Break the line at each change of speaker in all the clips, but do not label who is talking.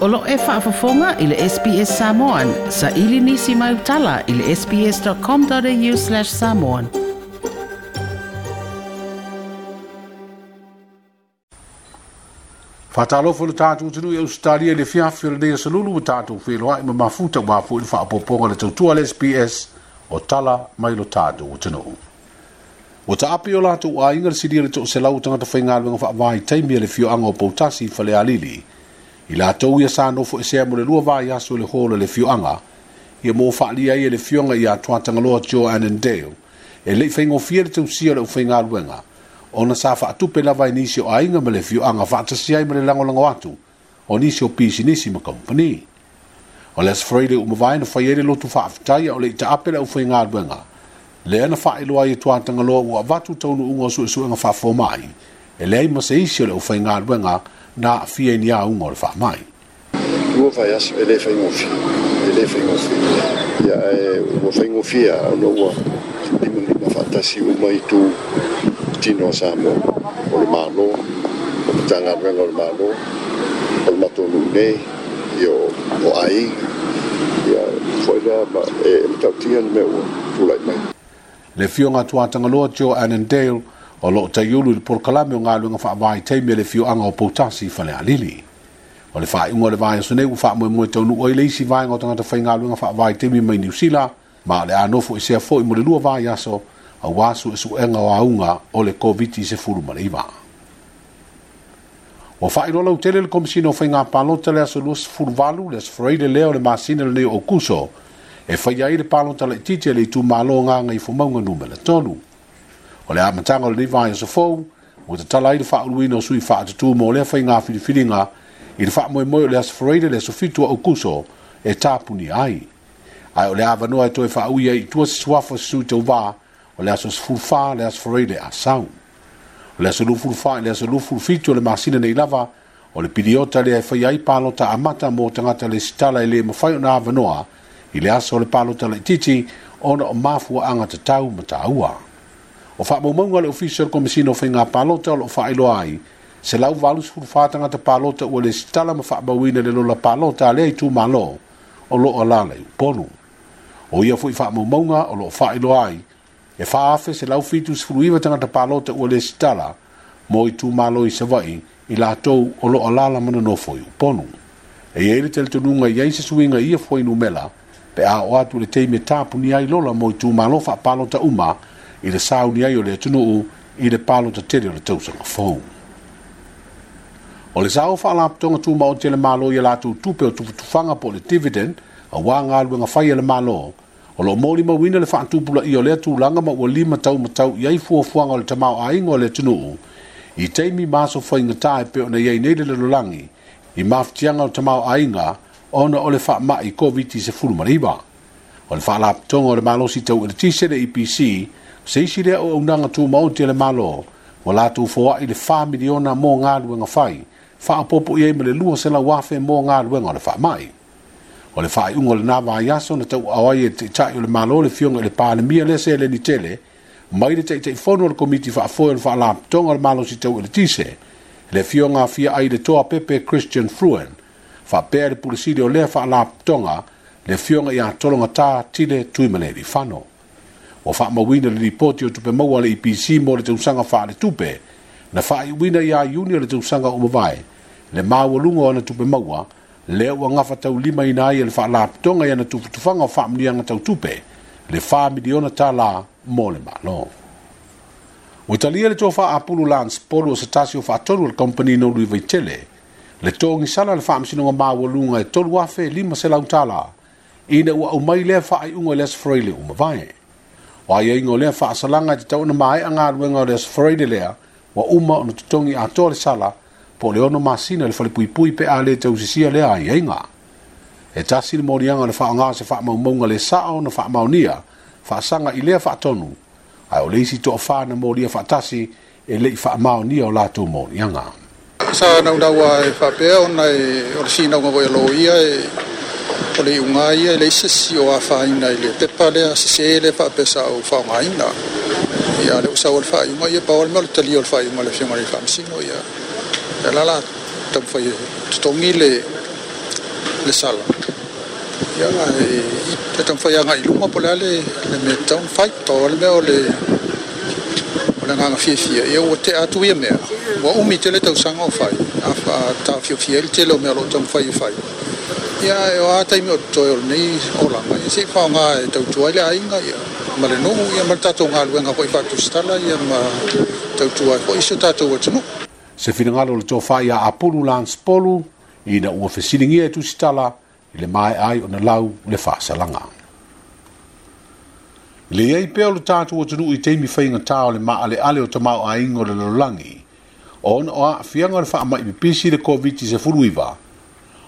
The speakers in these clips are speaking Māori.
Olo e whaafafonga i le SPS Samoan sa ili nisi mai utala i le sps.com.au slash samoan. Whatalo fulu tātou tunu i e Australia le fiafi o le nea salulu o tātou whiloa i ma mafuta wafu i le whaapoponga le tautua le SPS o tala mai lo tātou tunu. O ta api o lātou a ingal siri le tō selau tangata whaingalwinga whaavai taimia le fio anga o pautasi whalea lili. Fiafi Ila latou ia sa nofo esea mo le lua vaiaso i le hole le fioaga ia mo faaalia ia le fioga iā tuatagaloa joe annandale e leʻi faigofia le tausia o le ʻufaigaluega ona sa faatupe lava e nisi o aiga ma le fioaga faatasi ai ma le lango atu o nisi o pisinisi ma kompani o le asafaraile uu mavae na fai ai le lotu faafetai a o le itaape le ʻufaigaluega lea na faailoa ia tuatagaloa ua avatu taunuʻuga o suʻesuʻega faafoma ai e leai e ma se isi o le ʻufaigaluega na fie ni au ngol fa mai tu fa yas ele fa ngof ele fa ngof ya e mo fa ngof ya no wa ti mo ni fa ta si u mai tu ti no sa mo o le malo o ta nga ve ngol malo o ma to lu ne yo o ai ya fo ya ma e ta ti an me o tu lai mai le fio nga tu atanga lo jo anendale o lo te yulu le porkalame o ngalu nga fa vai te mele fio anga o potasi fa le alili o le fa i mo le vai so nei fa mo mo te
nu o le isi vai ngoto nga te fai ngalu nga fa vai te mele mai ni usila ma le ano e fo se fo i mo le lua vai so a wasu e su enga o aunga o le covid i se furu ma le iwa o fa i lolo tele le komisino fai ngā palota le aso lua se furu valu le aso freire leo le masina le ne o kuso e fai ai le palota le titia le i tu malo nga nga i fumaunga numele tonu o le amataga o lenei vaia sofou ua tatala ai le faaaluina o sui faatutū mo lea faigā filifiliga i le faamoemoe o le asofaraile le asofitu aʻu kuso e tapuni ai ae o le a vanoa e toe faaui ai itua sesuafa sesui tauvā o le aso sefulufā le asofaraile e asau o le asolufulufā e i le asolufulufitu o le masina nei lava o le piliota lea e fai ai palota amata mo tagata le sitala e lē mafai ona avanoa i le aso o le palota laʻitiiti ona o mafuaaga tatau ma taua o fa mau mau le official commission of inga palota o fa ilo ai se lau valus fu fatanga te palota o le stala ma fa mau ina le lola palota le ai tu malo o lo o lale ponu o ia fu fa mau mau o lo fa ilo ai e fa afe se lau fitu se fruiva tanga te palota o le stala mo i tu malo i se vai i la tou o lo o lala mana no foi ponu e ele tel tununga i ai se suinga ia foi numela pe a o atu le teime tapu ni ai lola mo i tu malo fa palota uma i le sauni ai o le atunuu i le palo tatele o le tausaga fou o le sa o faalapotoga tumaoti le malo ia latou tupe tu tufatufaga po le dividend auā galuega fai a le malo o loo fa le faatupulaʻi o le atulaga ma ua lima taumatau i ai fo o le tamao aiga o le atunuu i taimi masofaigatā e pe ona iai nei le lalolagi i tianga o le tamao aiga ona o le i covid-19 o le faalapotoga o le malosi tauʻiletise le epc se isi lea o aunaga tumaoti e le malo ua latou foaʻi miliona familiona mo galuega fai faapoopo i ai ma le lua selauafe mo galuega o le faamaʻi o le faaiʻuga o lenā vaiaso na tauaʻoai e taʻitaʻi o le malo le fioga i le palemia lea seleni tele maile te taʻitaʻifono o le komiti faafoe o le faalapitoga o le malo si tau e le tise le fioga afia ai le toa pepe christian fruen faapea i le pulesili tonga le faalapitoga le fioga iā tologatā tile tuimaleilifano ua faamauina le lipoti o maua a le ipc mo le tausaga faaletupe na faaiʻuina iā iuni o le tausaga uma mavae le maualuga o ana maua lea ua gafa taulima ina ai e le faalapotoga i ana tufutufaga o faamuniaga tautupe le familiona tala mo le malo ua talia le tofaapulu lansepolu o se tasi o faatolu o le kompani nolu i vaitele le togisala le faamasinoga maualuga e tolu afe lima selau tālā ina ua aumai lea faaiʻuga i le asofaraile uma vae wa ye ngo le fa asalanga ti tau na mai anga lu ngo le Friday le wa uma no tongi a tole sala po le ono masina le fali pui pui pe ale te sisia le ai ye nga e tasi le mori anga le fa anga se fa mau mau le sa o no fa mau nia fa sanga
ile
fa tonu ai ole si to fa na mori fa tasi e le fa maunia nia o la tu mori anga sa na ndawa fa pe ona
e orsi na ngo ye lo ia e o le iuga ia i le ise si o afāina i le tepa lea sesē le faapesa e au faaogāina ia le usau o le faaiuga ia pao le mea o le talia o le faaiuga le fiogali faamasino ia e lala taufai e totogi le le sala ia e taufai agai luma po lea le metown fait pao le mea o le o le agaga fiafia ia ua te atu ia mea ua umi tele tausaga o fai afatafiofia i le tele o mea loo taufai e fai ia e o atai me o toi ole o langa i se pao ngā e tautuai le ainga ia ma le ia ma tato ngā luenga koi fatu stala ia ma tautuai koi se tato watanu Se
fina ngalo le tofa ia apulu lans polu i na ua fesilingi e tu stala i le
mai
ai o na lau le fasa langa Le iei peo le tatu o tunu i teimi whainga tāo le maa le ale o tamau a ingo le lorangi o ona o a fianga le wha amai pisi le COVID-19 furuiva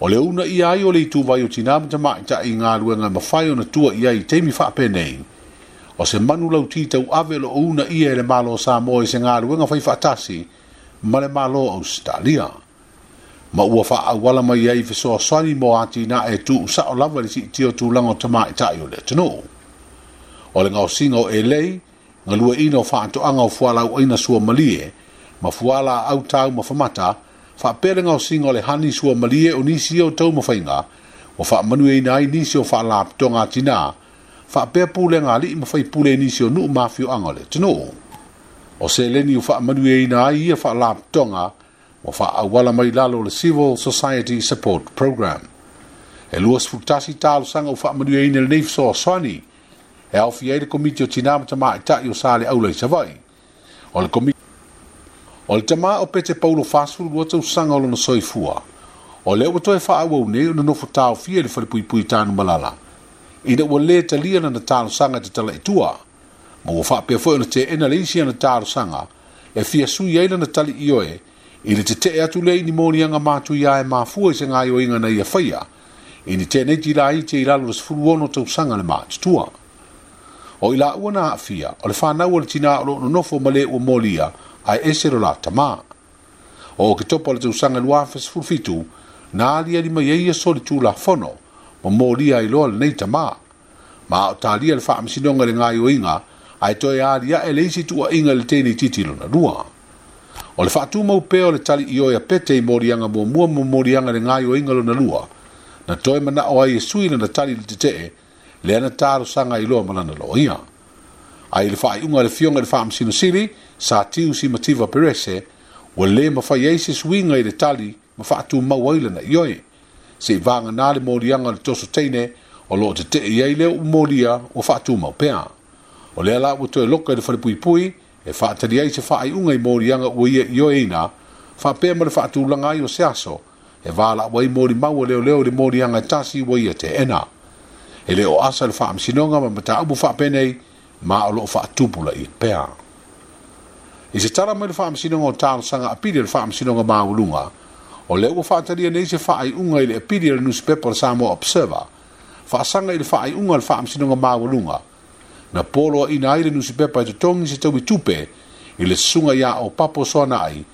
o le una ia ai o le ituvai o tinā matamaʻita i galuega e mafai ona tua ia i taimi faapenei o se manu lau titau ave loo una ia i le malo samo i se galuega faifaatasi ma le malo Australia. ma ua faaauala mai ai fesoasoani mo a tinā e tuusaʻo lava i le siitio tulaga o tamaʻitaʻi o le atunuu o le gaosiga e o elei galuaina o faatoʻaga o ina sua malie ma fuala au tau ma famata fa pele nga singo le hani sua malie o nisi o tau mawhai nga, o fa manu e nai nisi o fa la pito tina, fa pe pule li ima fai pule nisi o nu mafio angole, tino o. O se leni o fa manu e nai ia fa la pito o fa awala mai lalo le Civil Society Support Program. E luas futasi talo sanga o fa manu e nai nai fso o swani, e au fiei le komiti o tina mata maa itai o sale au lei savai. O le komiti O le tamā o pete paulo fāsuru lua tau sanga o lona soifua. O le o toi wha awau nei o nofo tāo fia le whalipui pui tānu malala. I na ua le ta lia na tālo sanga te tala itua. Ma ua wha pia fwoi na te ena le isi na tālo sanga e fia sui eila na tali ioe i le te te e atu lei ni mōni anga mātu ia e māfua i se ngā iwa inga na ia whaia i ni te nei tira i te ilalo le sifuru ono tau sanga le mātutua. O Oila ona afia, a fia o le whanau o le tina o lo nofo ma ae ese lo la tamā o o ke e topa o le tausaga luā fesulufetu na alialima ai aso le tulafono ma molia ai loa lenei tamā ma o talia le faamasinoga le gaioiga ae toe aliaʻe le isi tuuaʻiga le teneititi lona lua o le faatumau pea o le tali taliʻioe a pete i moliaga muamua ma moliaga le gaioiga lona lua na toe manaʻo ai e sui lana tali le tetee le ana talosaga i loa ma lana ia ai le faaiʻuga le fioga i le faamasinosili sa tiu si mativa perese, wa le ma fa yeses winga i le tali ma fa atu mawaila na ioi. Se i vanga nā le morianga le toso teine, o lo te te i ei leo u moria o fa atu maupea. O le ala wa tue loka i le fale pui pui, e fa atari ei se fa ai unga i morianga ua ia ioi ina, fa pēma le fa atu langa i o se aso, e vāla wa i mori maua leo leo le morianga tasi ua ia te ena. E leo asa le fa amsinonga ma mata abu fa penei, ma alo fa atupula i pēa. i se tala mai le faamasinoga o talosaga apili le faamasinoga maulunga o le ua faatalia nei se faaiʻuga i le apili le newspaper le samoa observer faasaga i le faaiʻuga le faamasinoga maulunga na poloaʻiina ai le newspaper e totogi i se tauitupe i le susuga iā o papo soana ai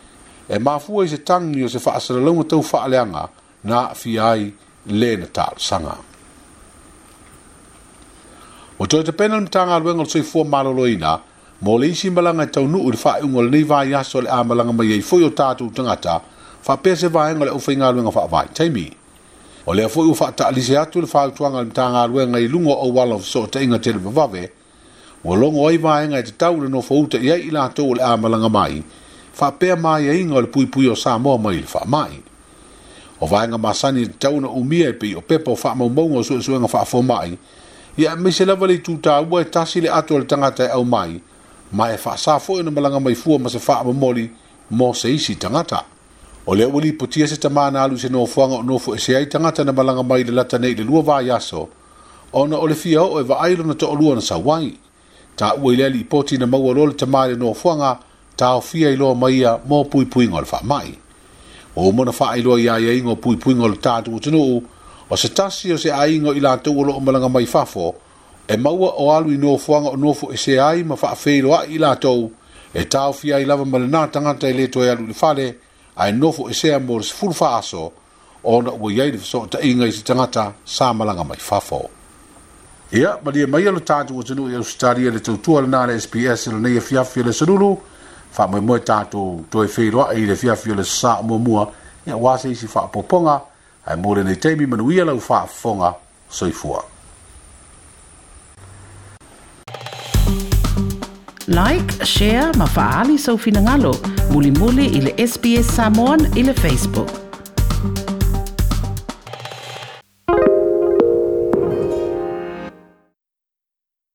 e mafua i se tagi o se faasalalauga taufaaleaga na aafia ai lē na talosaga o toe tapena le matagaluega o le soifua maloloina Mo le isi malanga tau nu uri whae ungol nei vai aso le a malanga mai ei foio tātou tangata, wha pese vai ngole ufai ngā luenga wha vai, taimi. O lea foio wha ta alise atu le whao tuanga le tanga i lungo o wala of so te inga te le pavave, o longo oi vai ngai te tau le i ei ila le a malanga mai, wha pea mai le pui o Samoa mai le wha O vaenga masani te tau na umia e pi o pepo wha maumonga o suenga wha fomai, ia me se lava le tūtā e tasi le ato le tangata e au mai, ma e faasā foʻi ona malaga mai fua ma se moli mo se isi tagata o le ua lipotia se tamā e na alu i se nofoaga o nofo ese ai tagata na malaga mai le lata nei i le lua vaiaso ona o le fia oo e vaai lona toʻalua na sauai taʻua i lea liipoti na maua lo le tamā i le nofoaga taofia i loa mai ia mo puipuiga o le faamaʻi ua uma ya faailoa iā pui o puipuiga o le no o se tasi o se ai o i latou o loo malaga mai fafo e maua o alu i nō fuanga o nōfu e se ai ma wha i la tau, e tau fia i lava mele nā tangata i e leto e alu i fale, a e nōfu e se a mōre se fulfa aso, o na ua iai lifa ta inga i se tangata sā malanga mai fafo. Ia, ma mai alu tātu o tenu i au stari e le tau tuala nā le SPS e le neia fiafi le sanulu, wha mai mua tātu to e fei loa i le fiafi le sā mua mua, ia wāse i si wha poponga, a e mōre nei teimi manu ia lau wha fonga, soifua. fua. Like, share, mafaali sau finagalo. Muli muli i SBS Samoan i Facebook.